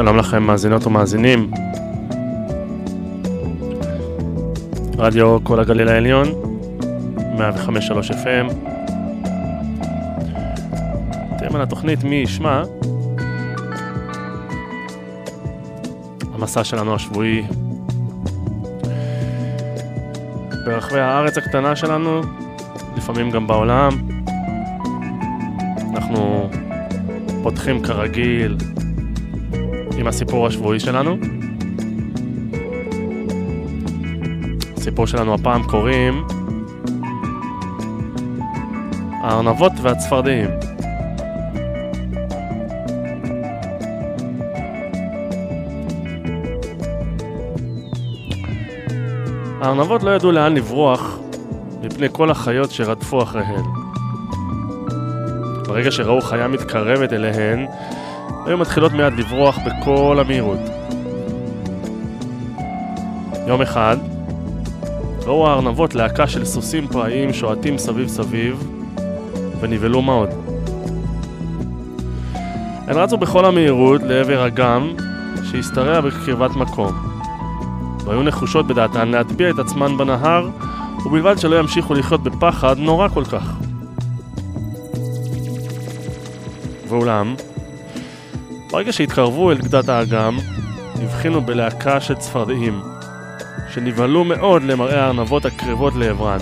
שלום לכם מאזינות ומאזינים. רדיו כל הגליל העליון, 105.3 FM. אתם על התוכנית מי ישמע. המסע שלנו השבועי ברחבי הארץ הקטנה שלנו, לפעמים גם בעולם. אנחנו פותחים כרגיל עם הסיפור השבועי שלנו. הסיפור שלנו הפעם קוראים הארנבות והצפרדעים. הארנבות לא ידעו לאן לברוח מפני כל החיות שרדפו אחריהן. ברגע שראו חיה מתקרבת אליהן, היו מתחילות מיד לברוח בכל המהירות. יום אחד, ראו הארנבות להקה של סוסים פראיים שועטים סביב סביב, ונבהלו מאוד. הן רצו בכל המהירות לעבר אגם שהשתרע בקרבת מקום, והיו נחושות בדעתן להטביע את עצמן בנהר, ובלבד שלא ימשיכו לחיות בפחד נורא כל כך. ואולם, ברגע שהתקרבו אל גדת האגם, הבחינו בלהקה של צפרדעים, שנבהלו מאוד למראה הארנבות הקרבות לעברן.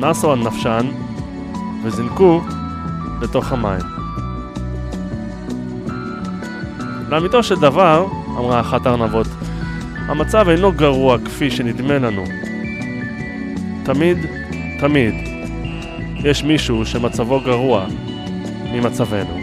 נסו על נפשן, וזינקו לתוך המים. לאמיתו של דבר, אמרה אחת הארנבות, המצב אינו גרוע כפי שנדמה לנו. תמיד, תמיד, יש מישהו שמצבו גרוע ממצבנו.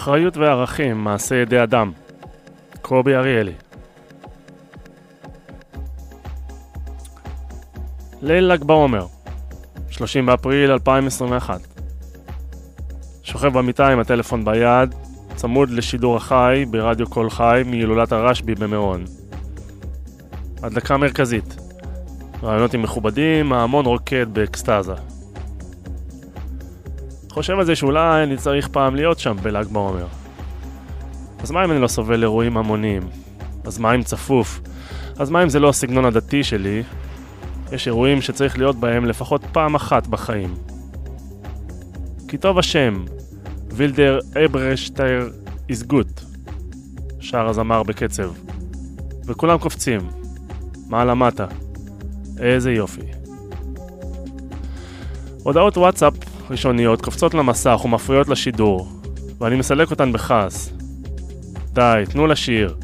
אחריות וערכים, מעשה ידי אדם. קובי אריאלי. ליל ל"ג בעומר, 30 באפריל 2021. שוכב במיטה עם הטלפון ביד, צמוד לשידור החי ברדיו קול חי מהילולת הרשב"י במירון. הדלקה מרכזית. רעיונות עם מכובדים, ההמון רוקד באקסטזה. חושב על זה שאולי אני צריך פעם להיות שם בל"ג בעומר. אז מה אם אני לא סובל אירועים המוניים? אז מה אם צפוף? אז מה אם זה לא הסגנון הדתי שלי? יש אירועים שצריך להיות בהם לפחות פעם אחת בחיים. כי טוב השם, וילדר אברשטייר good, שר הזמר בקצב. וכולם קופצים, מעלה מטה. איזה יופי. הודעות וואטסאפ ראשוניות קופצות למסך ומפריעות לשידור, ואני מסלק אותן בכעס. די, תנו לשיר.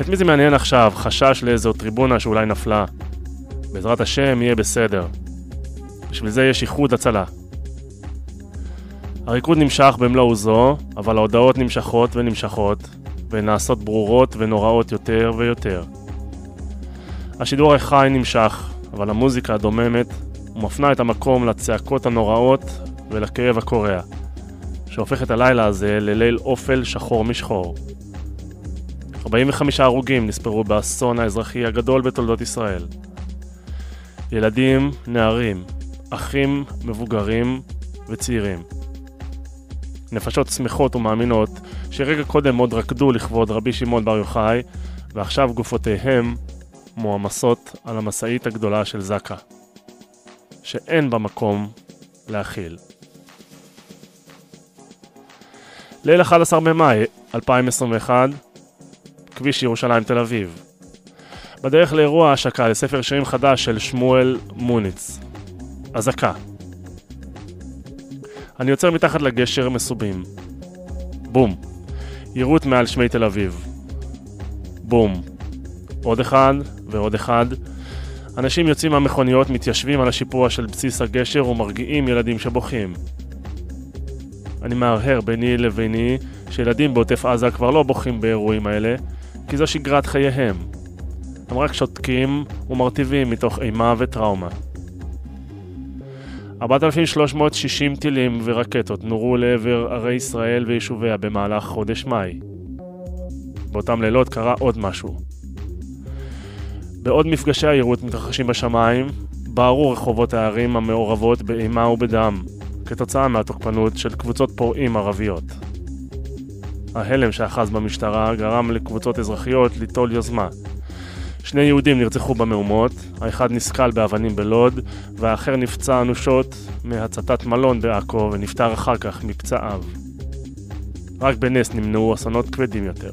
את מי זה מעניין עכשיו? חשש לאיזו טריבונה שאולי נפלה. בעזרת השם יהיה בסדר. בשביל זה יש איחוד הצלה. הריקוד נמשך במלוא עוזו, אבל ההודעות נמשכות ונמשכות, והן נעשות ברורות ונוראות יותר ויותר. השידור החי נמשך, אבל המוזיקה הדוממת ומפנה את המקום לצעקות הנוראות ולכאב הקורע, שהופך את הלילה הזה לליל אופל שחור משחור. 45 הרוגים נספרו באסון האזרחי הגדול בתולדות ישראל. ילדים, נערים, אחים, מבוגרים וצעירים. נפשות שמחות ומאמינות שרגע קודם עוד רקדו לכבוד רבי שמעון בר יוחאי ועכשיו גופותיהם מועמסות על המשאית הגדולה של זקה, שאין בה מקום להכיל. ליל 11 במאי 2021, כביש ירושלים תל אביב. בדרך לאירוע השקה לספר שירים חדש של שמואל מוניץ. אזעקה. אני עוצר מתחת לגשר מסובים. בום. יירוט מעל שמי תל אביב. בום. עוד אחד ועוד אחד. אנשים יוצאים מהמכוניות, מתיישבים על השיפוע של בסיס הגשר ומרגיעים ילדים שבוכים. אני מהרהר ביני לביני שילדים בעוטף עזה כבר לא בוכים באירועים האלה, כי זו שגרת חייהם. הם רק שותקים ומרטיבים מתוך אימה וטראומה. 4,360 טילים ורקטות נורו לעבר ערי ישראל ויישוביה במהלך חודש מאי. באותם לילות קרה עוד משהו. בעוד מפגשי היירוט מתרחשים בשמיים, בערו רחובות הערים המעורבות באימה ובדם, כתוצאה מהתוקפנות של קבוצות פורעים ערביות. ההלם שאחז במשטרה גרם לקבוצות אזרחיות ליטול יוזמה, שני יהודים נרצחו במהומות, האחד נסקל באבנים בלוד, והאחר נפצע אנושות מהצתת מלון בעכו ונפטר אחר כך מפצעיו. רק בנס נמנעו אסונות כבדים יותר.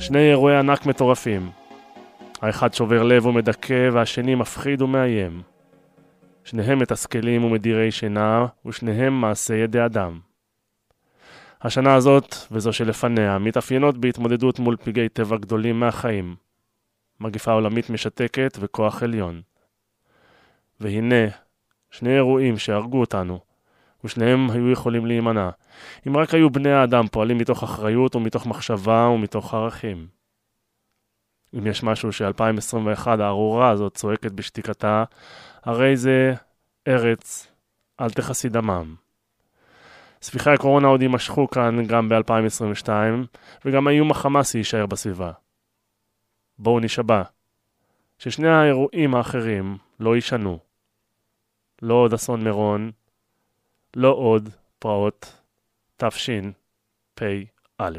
שני אירועי ענק מטורפים. האחד שובר לב ומדכא והשני מפחיד ומאיים. שניהם מתסכלים ומדירי שינה, ושניהם מעשי ידי אדם. השנה הזאת, וזו שלפניה, מתאפיינות בהתמודדות מול פגעי טבע גדולים מהחיים. מגפה עולמית משתקת וכוח עליון. והנה, שני אירועים שהרגו אותנו, ושניהם היו יכולים להימנע, אם רק היו בני האדם פועלים מתוך אחריות ומתוך מחשבה ומתוך ערכים. אם יש משהו ש-2021 הארורה הזאת צועקת בשתיקתה, הרי זה ארץ, אל תכסי דמם. ספיחי הקורונה עוד יימשכו כאן גם ב-2022, וגם האיום החמאסי יישאר בסביבה. בואו נשבע, ששני האירועים האחרים לא יישנו. לא עוד אסון מירון, לא עוד פרעות תשפ"א.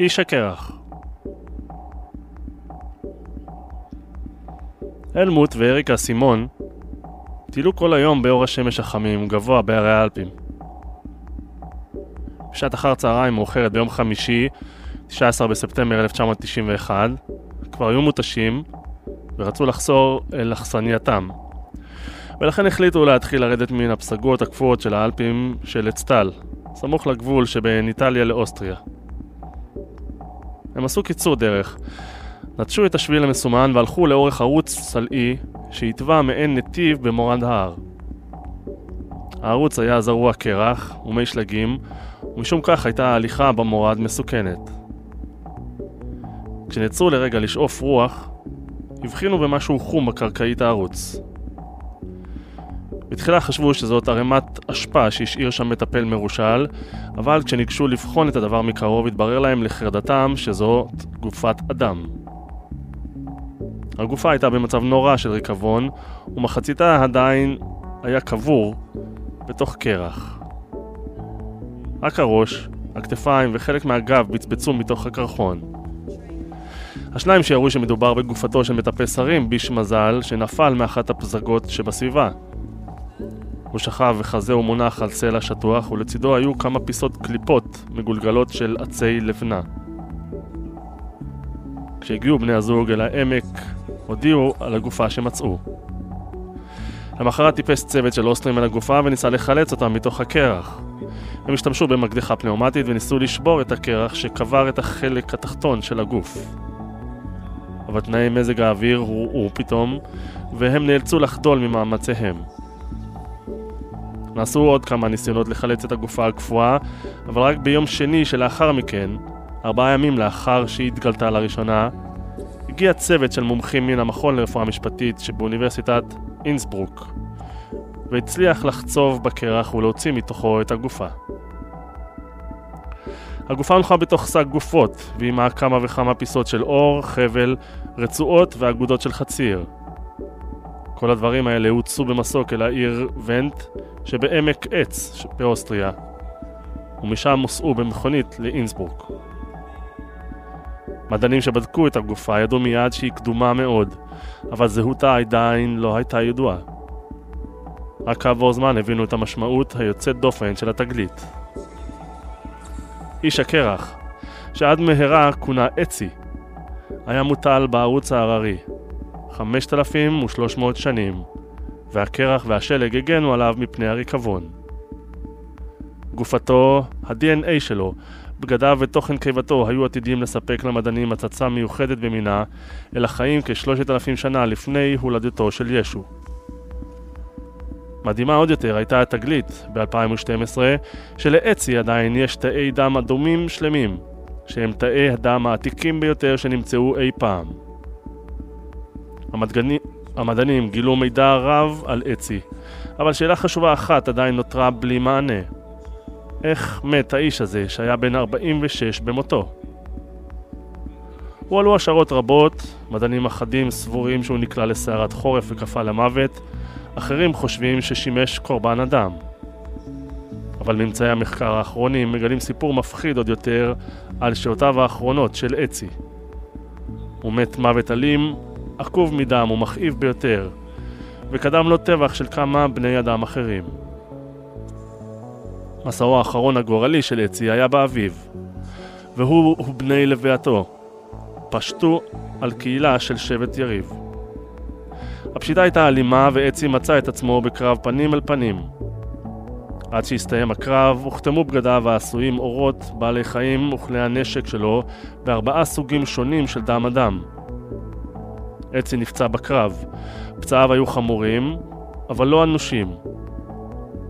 איש הקרח אלמוט ואריקה סימון טיילו כל היום באור השמש החמים גבוה בהרי האלפים. בשעת אחר צהריים מאוחרת ביום חמישי, 19 בספטמבר 1991, כבר היו מותשים ורצו לחזור אל אכסנייתם. ולכן החליטו להתחיל לרדת מן הפסגות הקפואות של האלפים של אצטל, סמוך לגבול שבין איטליה לאוסטריה. הם עשו קיצור דרך, נטשו את השביל המסומן והלכו לאורך ערוץ סלעי שהתווה מעין נתיב במורד ההר. הערוץ היה זרוע קרח ומי שלגים, ומשום כך הייתה ההליכה במורד מסוכנת. כשנעצרו לרגע לשאוף רוח, הבחינו במשהו חום בקרקעית הערוץ. בתחילה חשבו שזאת ערימת אשפה שהשאיר שם מטפל מרושל, אבל כשניגשו לבחון את הדבר מקרוב התברר להם לחרדתם שזאת גופת אדם. הגופה הייתה במצב נורא של ריקבון, ומחציתה עדיין היה קבור בתוך קרח. רק הראש, הכתפיים וחלק מהגב בצבצו מתוך הקרחון. השניים שיראו שמדובר בגופתו של מטפס הרים, ביש מזל, שנפל מאחת הפזגות שבסביבה. הוא שכב וחזהו מונח על סלע שטוח, ולצידו היו כמה פיסות קליפות מגולגלות של עצי לבנה. כשהגיעו בני הזוג אל העמק, הודיעו על הגופה שמצאו. למחרת טיפס צוות של אוסטרים אל הגופה וניסה לחלץ אותם מתוך הקרח. הם השתמשו במקדחה פנאומטית וניסו לשבור את הקרח שקבר את החלק התחתון של הגוף. אבל תנאי מזג האוויר הורעו פתאום, והם נאלצו לחדול ממאמציהם. נעשו עוד כמה ניסיונות לחלץ את הגופה הקפואה, אבל רק ביום שני שלאחר מכן, ארבעה ימים לאחר שהיא התגלתה לראשונה, הגיע צוות של מומחים מן המכון לרפואה משפטית שבאוניברסיטת אינסברוק, והצליח לחצוב בקרח ולהוציא מתוכו את הגופה. הגופה הונחה בתוך שק גופות, ועימה כמה וכמה פיסות של אור, חבל, רצועות ואגודות של חציר. כל הדברים האלה הוצאו במסוק אל העיר ונט שבעמק עץ באוסטריה, ומשם הוסעו במכונית לאינסבורג. מדענים שבדקו את הגופה ידעו מיד שהיא קדומה מאוד, אבל זהותה עדיין לא הייתה ידועה. רק כעבור זמן הבינו את המשמעות היוצאת דופן של התגלית. איש הקרח, שעד מהרה כונה אצי, היה מוטל בערוץ ההררי, 5,300 שנים, והקרח והשלג הגנו עליו מפני הריקבון. גופתו, ה-DNA שלו, בגדיו ותוכן קיבתו היו עתידים לספק למדענים הצצה מיוחדת במינה אל החיים כשלושת אלפים שנה לפני הולדתו של ישו. מדהימה עוד יותר הייתה התגלית ב-2012 שלאצי עדיין יש תאי דם אדומים שלמים שהם תאי הדם העתיקים ביותר שנמצאו אי פעם. המדגני... המדענים גילו מידע רב על אצי, אבל שאלה חשובה אחת עדיין נותרה בלי מענה. איך מת האיש הזה שהיה בן 46 במותו? הועלו השערות רבות, מדענים אחדים סבורים שהוא נקלע לסערת חורף וקפא למוות, אחרים חושבים ששימש קורבן אדם. אבל ממצאי המחקר האחרונים מגלים סיפור מפחיד עוד יותר על שעותיו האחרונות של אצי. הוא מת מוות אלים, עקוב מדם ומכאיב ביותר, וקדם לו טבח של כמה בני אדם אחרים. מסעו האחרון הגורלי של אצי היה באביב, והוא ובני לווייתו פשטו על קהילה של שבט יריב. הפשיטה הייתה אלימה ואצי מצא את עצמו בקרב פנים אל פנים. עד שהסתיים הקרב, הוחתמו בגדיו העשויים אורות, בעלי חיים וכלי הנשק שלו בארבעה סוגים שונים של דם אדם. אצי נפצע בקרב. פצעיו היו חמורים, אבל לא אנושים.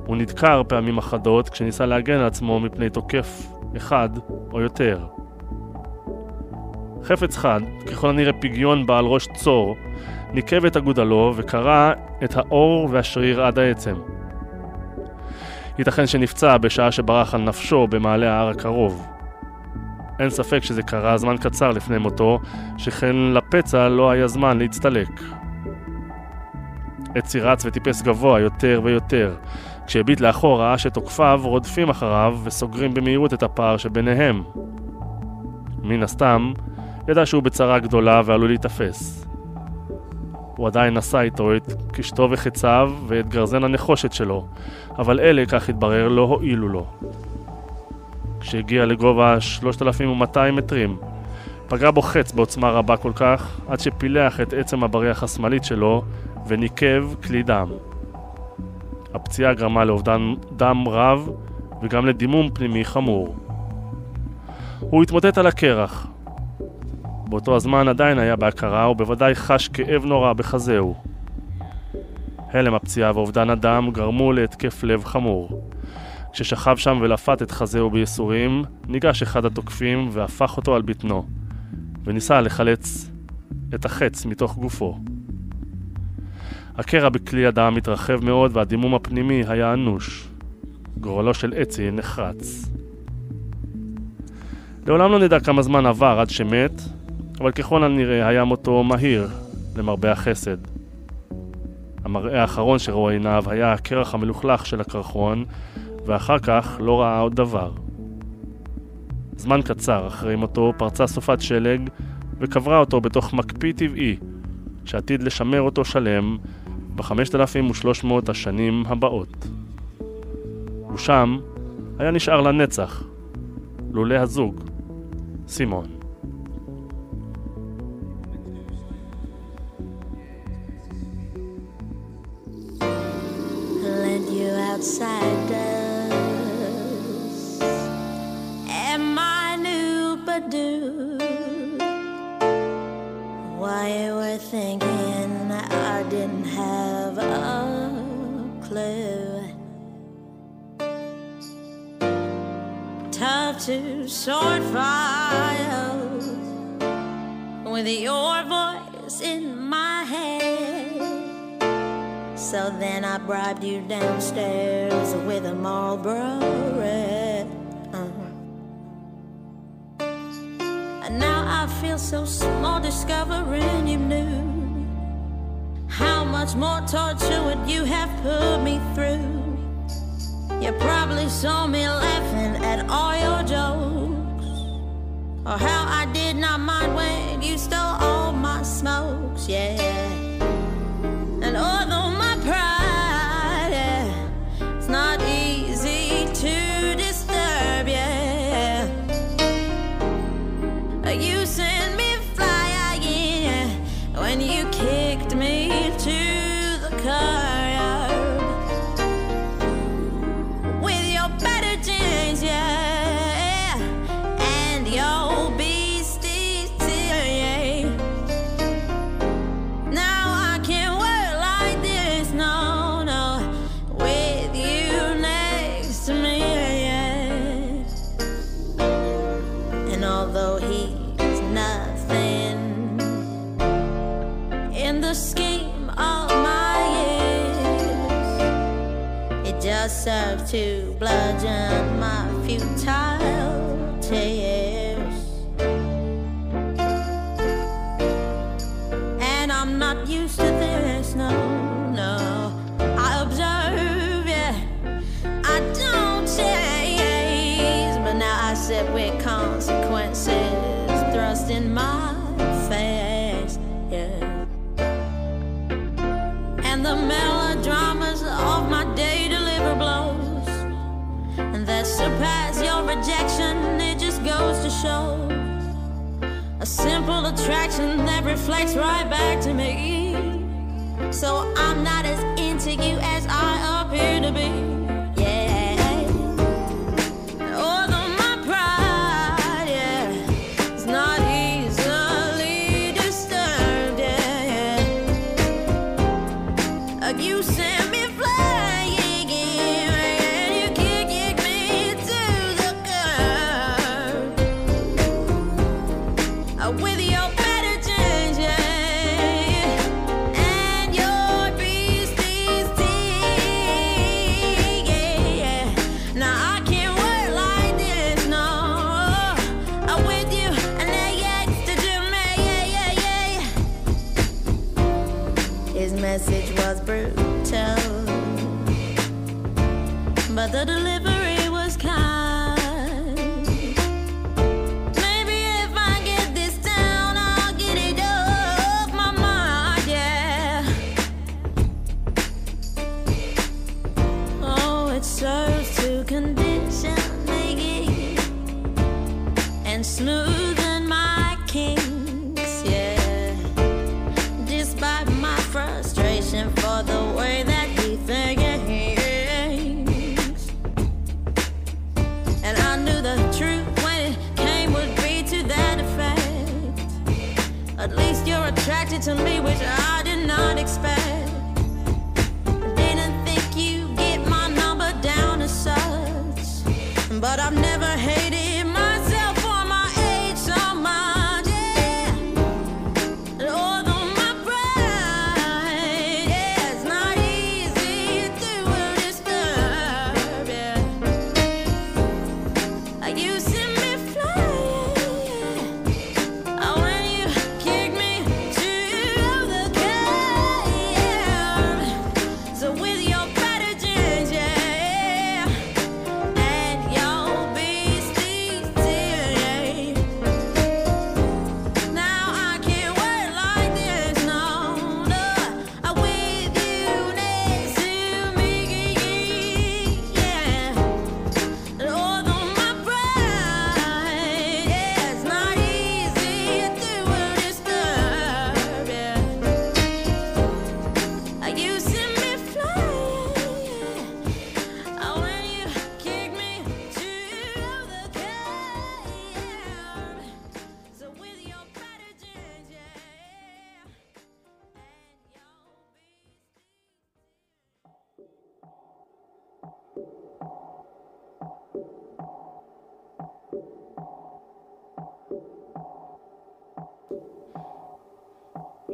הוא נדקר פעמים אחדות כשניסה להגן על עצמו מפני תוקף אחד או יותר. חפץ חד, ככל הנראה פגיון בעל ראש צור, ניקב את אגודלו וקרע את האור והשריר עד העצם. ייתכן שנפצע בשעה שברח על נפשו במעלה ההר הקרוב. אין ספק שזה קרה זמן קצר לפני מותו, שכן לפצע לא היה זמן להצטלק. אצי רץ וטיפס גבוה יותר ויותר. כשהביט לאחור ראה שתוקפיו רודפים אחריו וסוגרים במהירות את הפער שביניהם. מן הסתם, ידע שהוא בצרה גדולה ועלול להיתפס. הוא עדיין נשא איתו את קשתו וחציו ואת גרזן הנחושת שלו, אבל אלה, כך התברר, לא הועילו לו. כשהגיע לגובה 3,200 מטרים, פגע בו חץ בעוצמה רבה כל כך, עד שפילח את עצם הבריח השמאלית שלו וניקב כלי דם. הפציעה גרמה לאובדן דם רב וגם לדימום פנימי חמור. הוא התמוטט על הקרח. באותו הזמן עדיין היה בהכרה ובוודאי חש כאב נורא בחזהו. הלם הפציעה ואובדן הדם גרמו להתקף לב חמור. כששכב שם ולפת את חזהו בייסורים, ניגש אחד התוקפים והפך אותו על בטנו, וניסה לחלץ את החץ מתוך גופו. הקרע בכלי הדם התרחב מאוד והדימום הפנימי היה אנוש. גורלו של אצי נחרץ. לעולם לא נדע כמה זמן עבר עד שמת, אבל ככל הנראה היה מותו מהיר, למרבה החסד. המראה האחרון שראו עיניו היה הקרח המלוכלך של הקרחון, ואחר כך לא ראה עוד דבר. זמן קצר אחרי מותו פרצה סופת שלג וקברה אותו בתוך מקפיא טבעי, שעתיד לשמר אותו שלם ב-5300 השנים הבאות. ושם היה נשאר לנצח, לולא הזוג, סימון. outside do? Why you were thinking I didn't have a clue. Tough to sort fire with your voice in my head. So then I bribed you downstairs with a Marlboro red. Now I feel so small discovering you knew how much more torture would you have put me through. You probably saw me laughing at all your jokes, or how I did not mind when you stole all my smokes, yeah. And although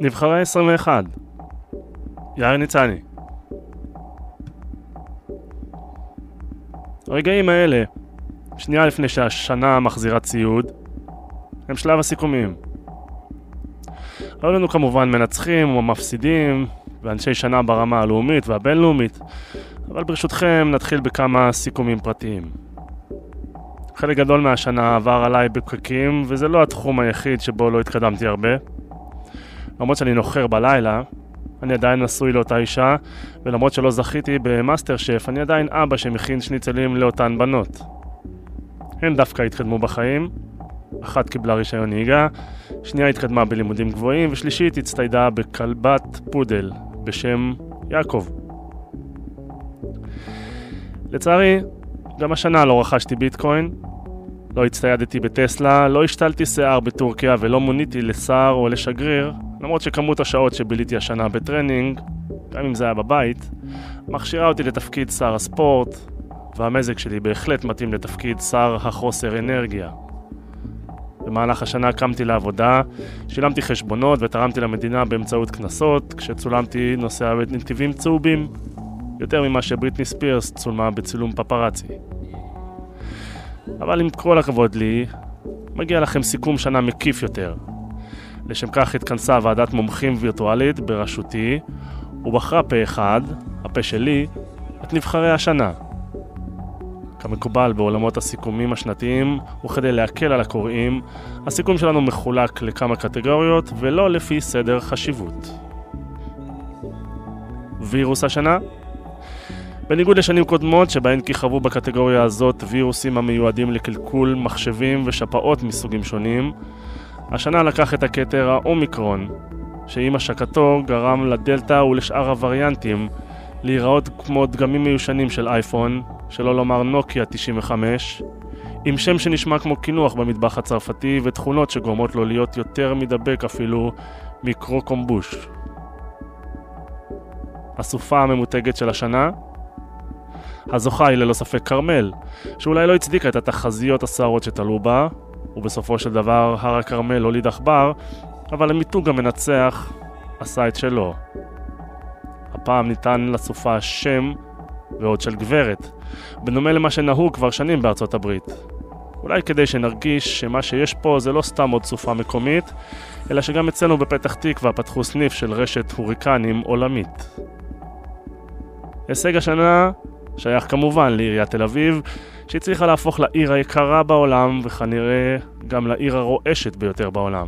נבחרי 21 יאיר ניצני הרגעים האלה, שנייה לפני שהשנה מחזירה ציוד, הם שלב הסיכומים. היו לנו כמובן מנצחים ומפסידים, ואנשי שנה ברמה הלאומית והבינלאומית, אבל ברשותכם נתחיל בכמה סיכומים פרטיים. חלק גדול מהשנה עבר עליי בפקקים, וזה לא התחום היחיד שבו לא התקדמתי הרבה. למרות שאני נוחר בלילה, אני עדיין נשוי לאותה אישה, ולמרות שלא זכיתי במאסטר שף, אני עדיין אבא שמכין שניצלים לאותן בנות. הן דווקא התקדמו בחיים, אחת קיבלה רישיון נהיגה, שנייה התקדמה בלימודים גבוהים, ושלישית הצטיידה בכלבת פודל בשם יעקב. לצערי, גם השנה לא רכשתי ביטקוין, לא הצטיידתי בטסלה, לא השתלתי שיער בטורקיה ולא מוניתי לשר או לשגריר, למרות שכמות השעות שביליתי השנה בטרנינג, גם אם זה היה בבית, מכשירה אותי לתפקיד שר הספורט, והמזג שלי בהחלט מתאים לתפקיד שר החוסר אנרגיה. במהלך השנה קמתי לעבודה, שילמתי חשבונות ותרמתי למדינה באמצעות קנסות, כשצולמתי נוסע בנתיבים צהובים, יותר ממה שבריטני ספירס צולמה בצילום פפראצי. אבל עם כל הכבוד לי, מגיע לכם סיכום שנה מקיף יותר. לשם כך התכנסה ועדת מומחים וירטואלית בראשותי, ובחרה פה אחד, הפה שלי, את נבחרי השנה. כמקובל בעולמות הסיכומים השנתיים, וכדי להקל על הקוראים, הסיכום שלנו מחולק לכמה קטגוריות ולא לפי סדר חשיבות. וירוס השנה? בניגוד לשנים קודמות שבהן כיכבו בקטגוריה הזאת וירוסים המיועדים לקלקול מחשבים ושפעות מסוגים שונים, השנה לקח את הכתר האומיקרון, שעם השקתו גרם לדלתא ולשאר הווריאנטים להיראות כמו דגמים מיושנים של אייפון, שלא לומר נוקיה 95, עם שם שנשמע כמו קינוח במטבח הצרפתי ותכונות שגורמות לו להיות יותר מדבק אפילו מקרוקומבוש. הסופה הממותגת של השנה? הזוכה היא ללא ספק כרמל, שאולי לא הצדיקה את התחזיות הסערות שתלו בה, ובסופו של דבר הר הכרמל הוליד עכבר, אבל המיתוג המנצח עשה את שלו. הפעם ניתן לסופה שם ועוד של גברת, בדומה למה שנהוג כבר שנים בארצות הברית. אולי כדי שנרגיש שמה שיש פה זה לא סתם עוד סופה מקומית, אלא שגם אצלנו בפתח תקווה פתחו סניף של רשת הוריקנים עולמית. הישג השנה שייך כמובן לעיריית תל אביב, שהצליחה להפוך לעיר היקרה בעולם, וכנראה גם לעיר הרועשת ביותר בעולם.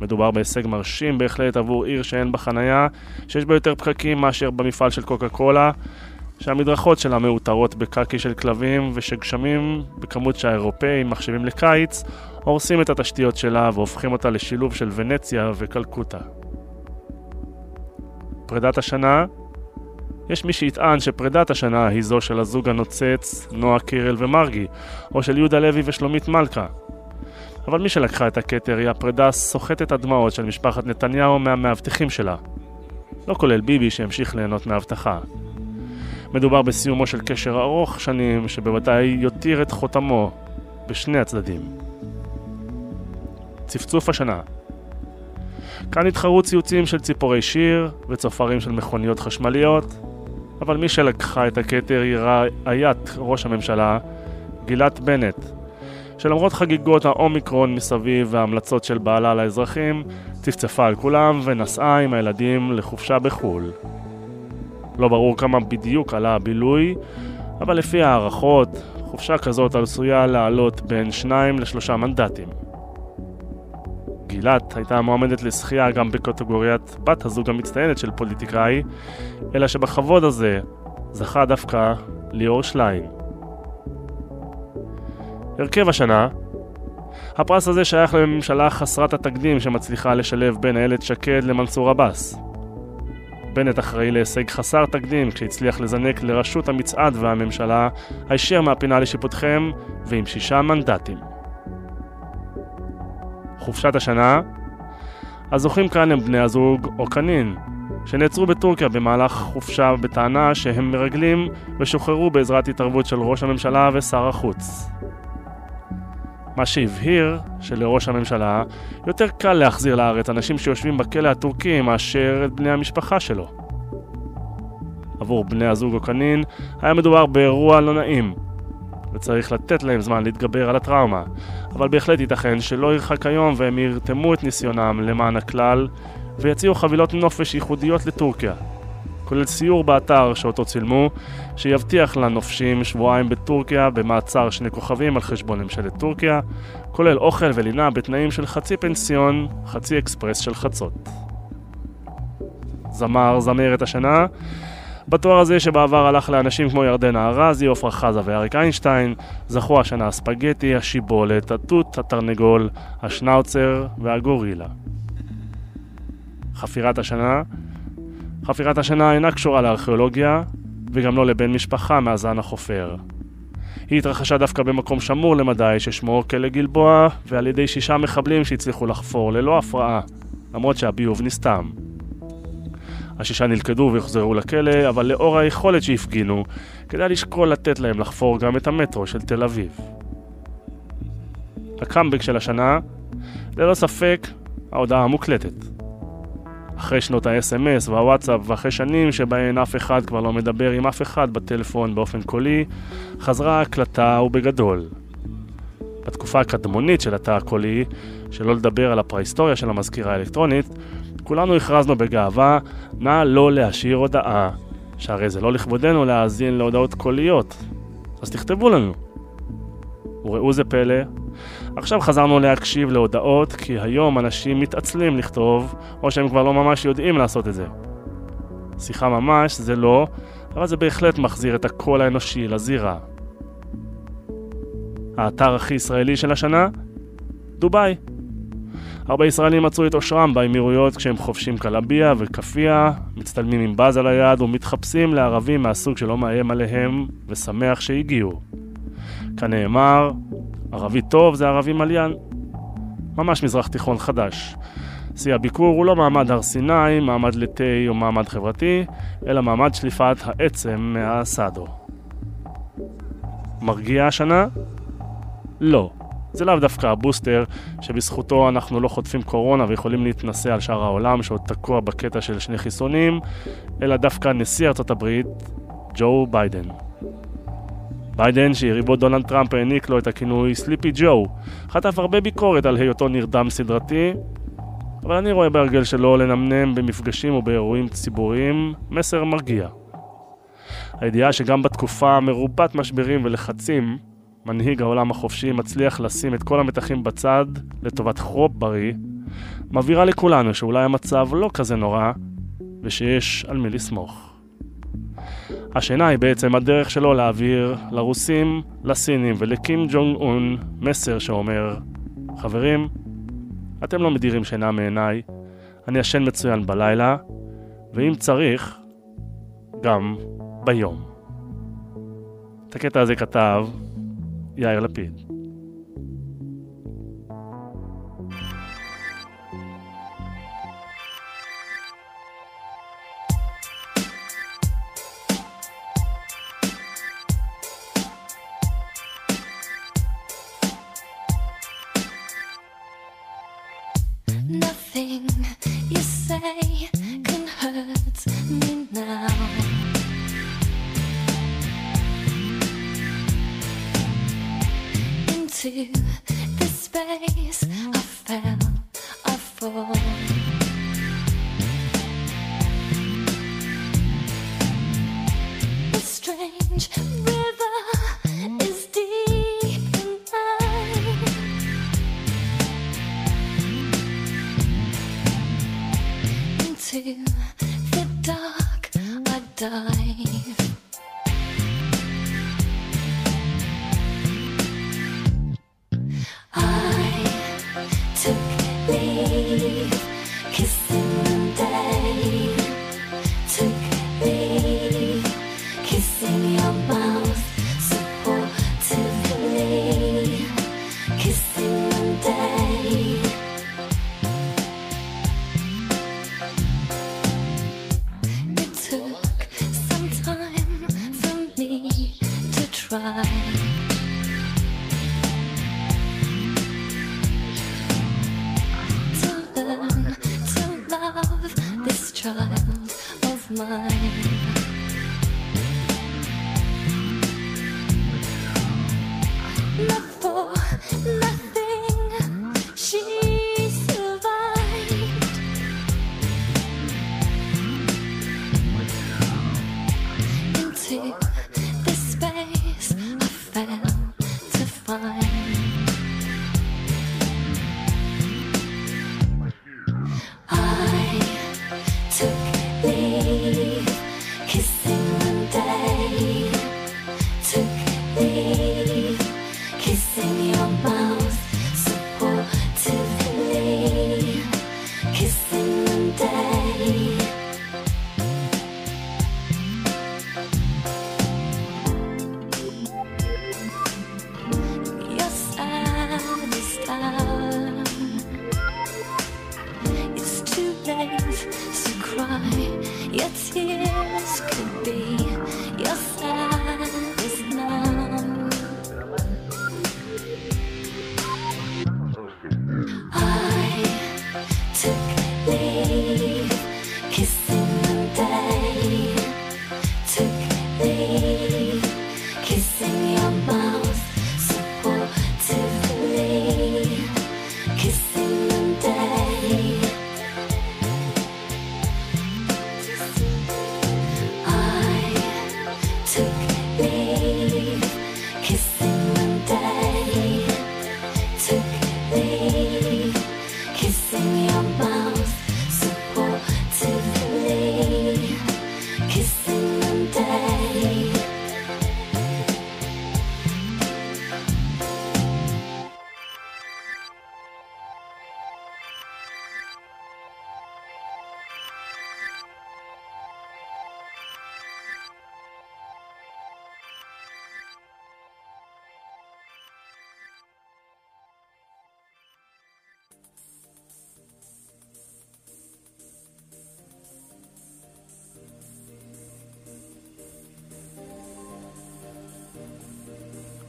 מדובר בהישג מרשים בהחלט עבור עיר שאין בה חנייה, שיש בה יותר פקקים מאשר במפעל של קוקה קולה, שהמדרכות שלה מאותרות בקקי של כלבים, ושגשמים, בכמות שהאירופאים מחשבים לקיץ, הורסים את התשתיות שלה והופכים אותה לשילוב של ונציה וקלקוטה. פרידת השנה יש מי שיטען שפרידת השנה היא זו של הזוג הנוצץ, נועה קירל ומרגי, או של יהודה לוי ושלומית מלכה. אבל מי שלקחה את הכתר היא הפרידה סוחטת הדמעות של משפחת נתניהו מהמאבטחים שלה. לא כולל ביבי שהמשיך ליהנות מהבטחה. מדובר בסיומו של קשר ארוך שנים שבוודאי יותיר את חותמו בשני הצדדים. צפצוף השנה כאן התחרו ציוצים של ציפורי שיר וצופרים של מכוניות חשמליות, אבל מי שלקחה את הכתר היא רעיית ראש הממשלה, גילת בנט, שלמרות חגיגות האומיקרון מסביב וההמלצות של בעלה לאזרחים, צפצפה על כולם ונסעה עם הילדים לחופשה בחו"ל. לא ברור כמה בדיוק עלה הבילוי, אבל לפי הערכות, חופשה כזאת עשויה לעלות בין שניים לשלושה מנדטים. גילת הייתה מועמדת לזכייה גם בקטגוריית בת הזוג המצטיינת של פוליטיקאי, אלא שבכבוד הזה זכה דווקא ליאור שליין. הרכב השנה הפרס הזה שייך לממשלה חסרת התקדים שמצליחה לשלב בין איילת שקד למנסור עבאס. בנט אחראי להישג חסר תקדים כשהצליח לזנק לראשות המצעד והממשלה הישר מהפינה לשיפוטכם ועם שישה מנדטים. חופשת השנה הזוכים כאן הם בני הזוג אוקנין, שנעצרו בטורקיה במהלך חופשה בטענה שהם מרגלים ושוחררו בעזרת התערבות של ראש הממשלה ושר החוץ. מה שהבהיר שלראש הממשלה יותר קל להחזיר לארץ אנשים שיושבים בכלא הטורקי מאשר את בני המשפחה שלו. עבור בני הזוג אוקנין היה מדובר באירוע לא נעים, וצריך לתת להם זמן להתגבר על הטראומה, אבל בהחלט ייתכן שלא ירחק היום והם ירתמו את ניסיונם למען הכלל ויציעו חבילות נופש ייחודיות לטורקיה, כולל סיור באתר שאותו צילמו, שיבטיח לנופשים שבועיים בטורקיה במעצר שני כוכבים על חשבון ממשלת טורקיה, כולל אוכל ולינה בתנאים של חצי פנסיון, חצי אקספרס של חצות. זמר זמרת השנה בתואר הזה שבעבר הלך לאנשים כמו ירדנה ארזי, עפרה חזה ואריק איינשטיין, זכו השנה הספגטי, השיבולת, התות, התרנגול, השנאוצר והגורילה. חפירת השנה חפירת השנה אינה קשורה לארכיאולוגיה, וגם לא לבן משפחה מהזן החופר. היא התרחשה דווקא במקום שמור למדי ששמו כלא גלבוע, ועל ידי שישה מחבלים שהצליחו לחפור ללא הפרעה, למרות שהביוב נסתם. השישה נלכדו והוחזרו לכלא, אבל לאור היכולת שהפגינו, כדאי לשקול לתת להם לחפור גם את המטרו של תל אביב. הקאמבק של השנה, ללא ספק, ההודעה המוקלטת. אחרי שנות ה-SMS והוואטסאפ ואחרי שנים שבהן אף אחד כבר לא מדבר עם אף אחד בטלפון באופן קולי, חזרה ההקלטה ובגדול. בתקופה הקדמונית של התא הקולי, שלא לדבר על הפרהיסטוריה של המזכירה האלקטרונית, כולנו הכרזנו בגאווה, נא לא להשאיר הודעה, שהרי זה לא לכבודנו להאזין להודעות קוליות, אז תכתבו לנו. וראו זה פלא, עכשיו חזרנו להקשיב להודעות, כי היום אנשים מתעצלים לכתוב, או שהם כבר לא ממש יודעים לעשות את זה. שיחה ממש זה לא, אבל זה בהחלט מחזיר את הקול האנושי לזירה. האתר הכי ישראלי של השנה? דובאי. הרבה ישראלים מצאו את אושרם באמירויות כשהם חובשים קלביה וכאפיה, מצטלמים עם באז על היד ומתחפשים לערבים מהסוג שלא מאיים עליהם ושמח שהגיעו. כנאמר, ערבי טוב זה ערבי מליין. ממש מזרח תיכון חדש. שיא הביקור הוא לא מעמד הר סיני, מעמד לתה או מעמד חברתי, אלא מעמד שליפת העצם מהאסדו. מרגיע השנה? לא. זה לאו דווקא הבוסטר שבזכותו אנחנו לא חוטפים קורונה ויכולים להתנשא על שאר העולם שעוד תקוע בקטע של שני חיסונים, אלא דווקא נשיא ארצות הברית, ג'ו ביידן. ביידן, שיריבו דונלד טראמפ העניק לו את הכינוי Sleepy Joe, חטף הרבה ביקורת על היותו נרדם סדרתי, אבל אני רואה בהרגל שלו לנמנם במפגשים ובאירועים ציבוריים מסר מרגיע. הידיעה שגם בתקופה מרובת משברים ולחצים, מנהיג העולם החופשי מצליח לשים את כל המתחים בצד לטובת חרופ בריא, מבהירה לכולנו שאולי המצב לא כזה נורא, ושיש על מי לסמוך. השינה היא בעצם הדרך שלו להעביר לרוסים, לסינים ולקים ג'ונג און מסר שאומר חברים, אתם לא מדירים שינה מעיניי, אני ישן מצוין בלילה, ואם צריך, גם ביום. את הקטע הזה כתב יאיר לפיד.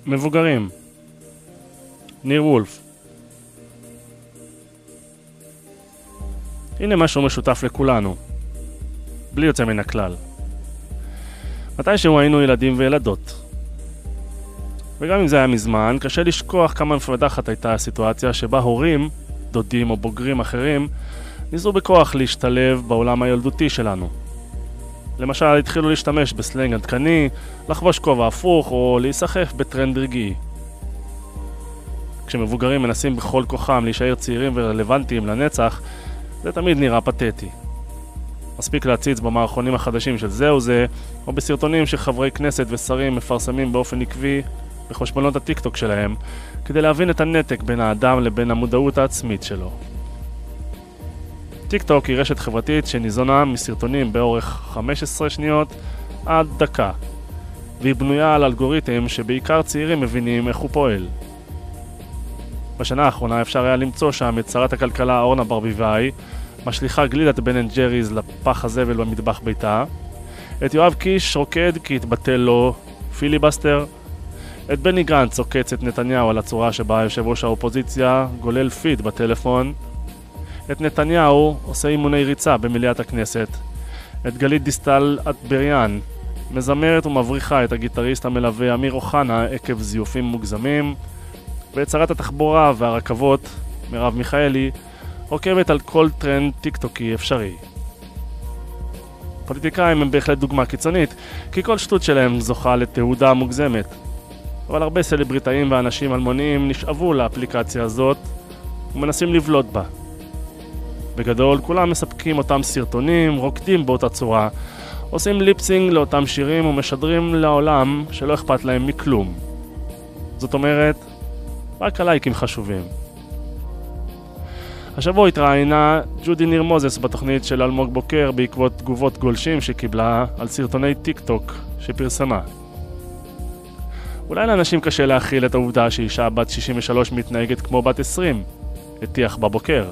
מבוגרים. ניר וולף. הנה משהו משותף לכולנו, בלי יוצא מן הכלל. מתישהו היינו ילדים וילדות. וגם אם זה היה מזמן, קשה לשכוח כמה מפדחת הייתה הסיטואציה שבה הורים, דודים או בוגרים אחרים, ניסו בכוח להשתלב בעולם הילדותי שלנו. למשל, התחילו להשתמש בסלנג עדכני, לחבוש כובע הפוך או להיסחף בטרנד רגעי. כשמבוגרים מנסים בכל כוחם להישאר צעירים ורלוונטיים לנצח, זה תמיד נראה פתטי. מספיק להציץ במערכונים החדשים של זהו זה, או בסרטונים שחברי כנסת ושרים מפרסמים באופן עקבי בחשבונות הטיקטוק שלהם, כדי להבין את הנתק בין האדם לבין המודעות העצמית שלו. טיקטוק היא רשת חברתית שניזונה מסרטונים באורך 15 שניות עד דקה, והיא בנויה על אלגוריתם שבעיקר צעירים מבינים איך הוא פועל. בשנה האחרונה אפשר היה למצוא שם את שרת הכלכלה אורנה ברביבאי, משליכה גלידת בן אנד ג'ריז לפח הזבל במטבח ביתה, את יואב קיש רוקד כי התבטל לו פיליבסטר, את בני גנץ עוקץ את נתניהו על הצורה שבה יושב ראש האופוזיציה גולל פיד בטלפון, את נתניהו עושה אימוני ריצה במליאת הכנסת, את גלית דיסטל אטבריאן מזמרת ומבריחה את הגיטריסט המלווה אמיר אוחנה עקב זיופים מוגזמים, ואת שרת התחבורה והרכבות, מרב מיכאלי, עוקבת על כל טרנד טיקטוקי אפשרי. פוליטיקאים הם בהחלט דוגמה קיצונית, כי כל שטות שלהם זוכה לתהודה מוגזמת. אבל הרבה סלבריטאים ואנשים אלמוניים נשאבו לאפליקציה הזאת ומנסים לבלוט בה. בגדול, כולם מפיקים אותם סרטונים, רוקדים באותה צורה, עושים lip sync לאותם שירים ומשדרים לעולם שלא אכפת להם מכלום. זאת אומרת, רק הלייקים חשובים. השבוע התראיינה ג'ודי ניר מוזס בתוכנית של אלמוג בוקר בעקבות תגובות גולשים שקיבלה על סרטוני טיק טוק שפרסמה. אולי לאנשים קשה להכיל את העובדה שאישה בת 63 מתנהגת כמו בת 20, הטיח בבוקר.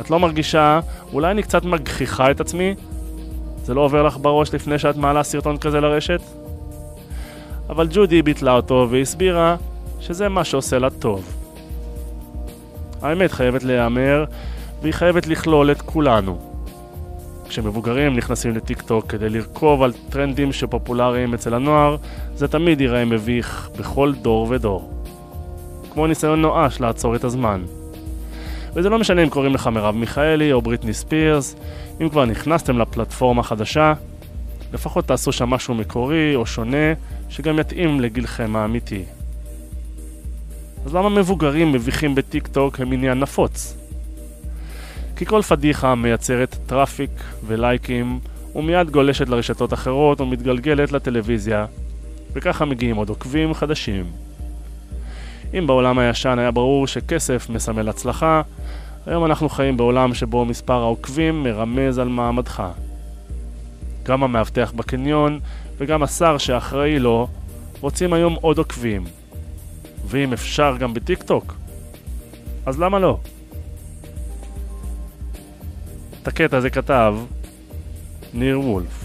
את לא מרגישה, אולי אני קצת מגחיכה את עצמי? זה לא עובר לך בראש לפני שאת מעלה סרטון כזה לרשת? אבל ג'ודי ביטלה אותו והסבירה שזה מה שעושה לה טוב. האמת חייבת להיאמר, והיא חייבת לכלול את כולנו. כשמבוגרים נכנסים לטיק טוק כדי לרכוב על טרנדים שפופולריים אצל הנוער, זה תמיד ייראה מביך בכל דור ודור. כמו ניסיון נואש לעצור את הזמן. וזה לא משנה אם קוראים לך מרב מיכאלי או בריטני ספירס, אם כבר נכנסתם לפלטפורמה חדשה, לפחות תעשו שם משהו מקורי או שונה, שגם יתאים לגילכם האמיתי. אז למה מבוגרים מביכים בטיק טוק הם עניין נפוץ? כי כל פדיחה מייצרת traffic ולייקים ומיד גולשת לרשתות אחרות ומתגלגלת לטלוויזיה וככה מגיעים עוד עוקבים חדשים. אם בעולם הישן היה ברור שכסף מסמל הצלחה, היום אנחנו חיים בעולם שבו מספר העוקבים מרמז על מעמדך. גם המאבטח בקניון וגם השר שאחראי לו רוצים היום עוד עוקבים. ואם אפשר גם בטיק טוק, אז למה לא? את הקטע הזה כתב ניר וולף.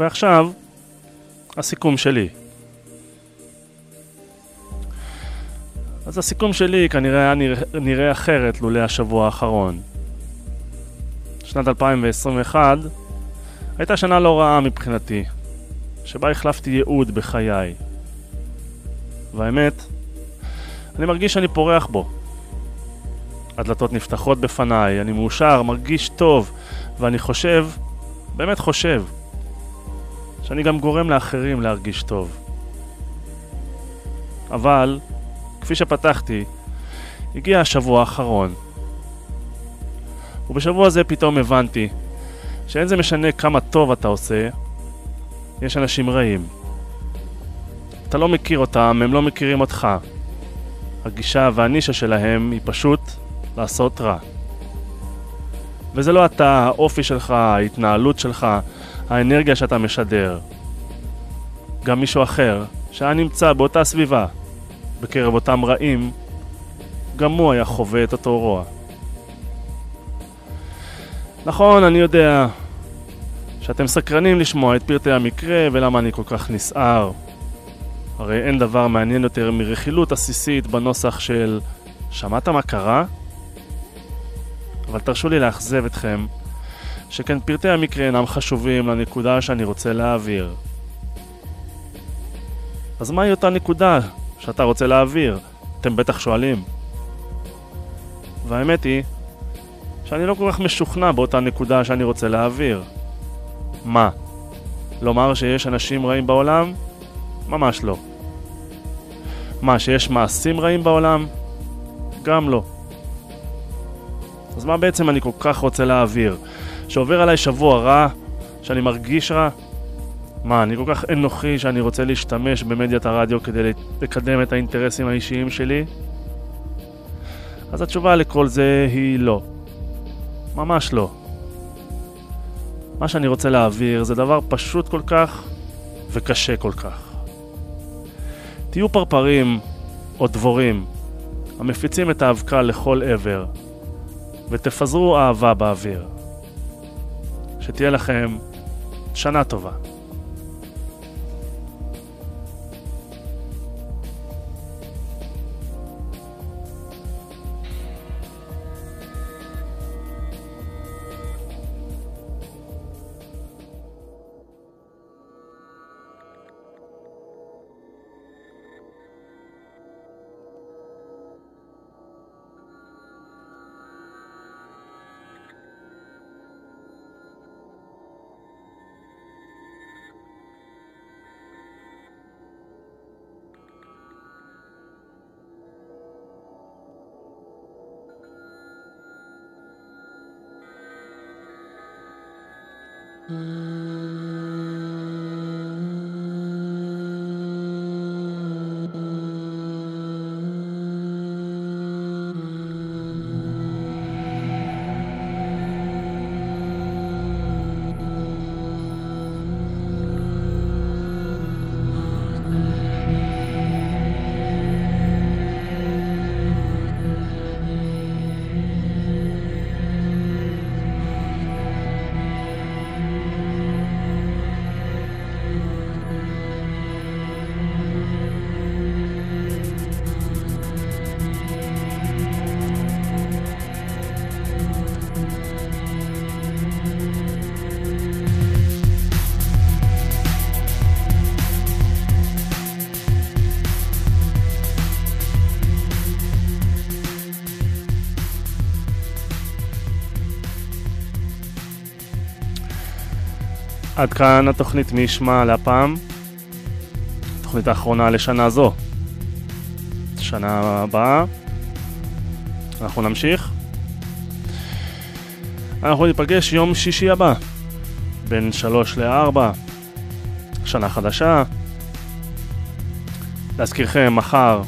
ועכשיו, הסיכום שלי. אז הסיכום שלי כנראה היה נראה, נראה אחרת לולא השבוע האחרון. שנת 2021 הייתה שנה לא רעה מבחינתי, שבה החלפתי ייעוד בחיי. והאמת, אני מרגיש שאני פורח בו. הדלתות נפתחות בפניי, אני מאושר, מרגיש טוב, ואני חושב, באמת חושב, שאני גם גורם לאחרים להרגיש טוב. אבל, כפי שפתחתי, הגיע השבוע האחרון. ובשבוע זה פתאום הבנתי שאין זה משנה כמה טוב אתה עושה, יש אנשים רעים. אתה לא מכיר אותם, הם לא מכירים אותך. הגישה והנישה שלהם היא פשוט לעשות רע. וזה לא אתה, האופי שלך, ההתנהלות שלך, האנרגיה שאתה משדר. גם מישהו אחר, שהיה נמצא באותה סביבה, בקרב אותם רעים, גם הוא היה חווה את אותו רוע. נכון, אני יודע שאתם סקרנים לשמוע את פרטי המקרה ולמה אני כל כך נסער. הרי אין דבר מעניין יותר מרכילות עסיסית בנוסח של שמעת מה קרה? אבל תרשו לי לאכזב אתכם שכן פרטי המקרה אינם חשובים לנקודה שאני רוצה להעביר. אז מהי אותה נקודה שאתה רוצה להעביר? אתם בטח שואלים. והאמת היא שאני לא כל כך משוכנע באותה נקודה שאני רוצה להעביר. מה? לומר שיש אנשים רעים בעולם? ממש לא. מה, שיש מעשים רעים בעולם? גם לא. אז מה בעצם אני כל כך רוצה להעביר? שעובר עליי שבוע רע? שאני מרגיש רע? מה, אני כל כך אנוכי שאני רוצה להשתמש במדיית הרדיו כדי לקדם את האינטרסים האישיים שלי? אז התשובה לכל זה היא לא. ממש לא. מה שאני רוצה להעביר זה דבר פשוט כל כך וקשה כל כך. תהיו פרפרים או דבורים המפיצים את האבקה לכל עבר ותפזרו אהבה באוויר. שתהיה לכם שנה טובה. עד כאן התוכנית מי ישמע להפעם. התוכנית האחרונה לשנה זו. שנה הבאה אנחנו נמשיך. אנחנו ניפגש יום שישי הבא, בין שלוש לארבע, שנה חדשה. להזכירכם, מחר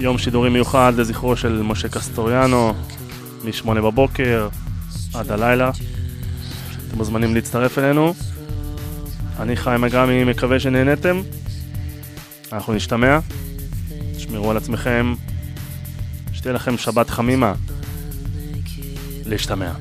יום שידורי מיוחד לזכרו של משה קסטוריאנו, מ-8 בבוקר עד הלילה. מוזמנים להצטרף אלינו. אני חיים אגרמי, מקווה שנהנתם. אנחנו נשתמע. תשמרו על עצמכם. שתהיה לכם שבת חמימה. להשתמע.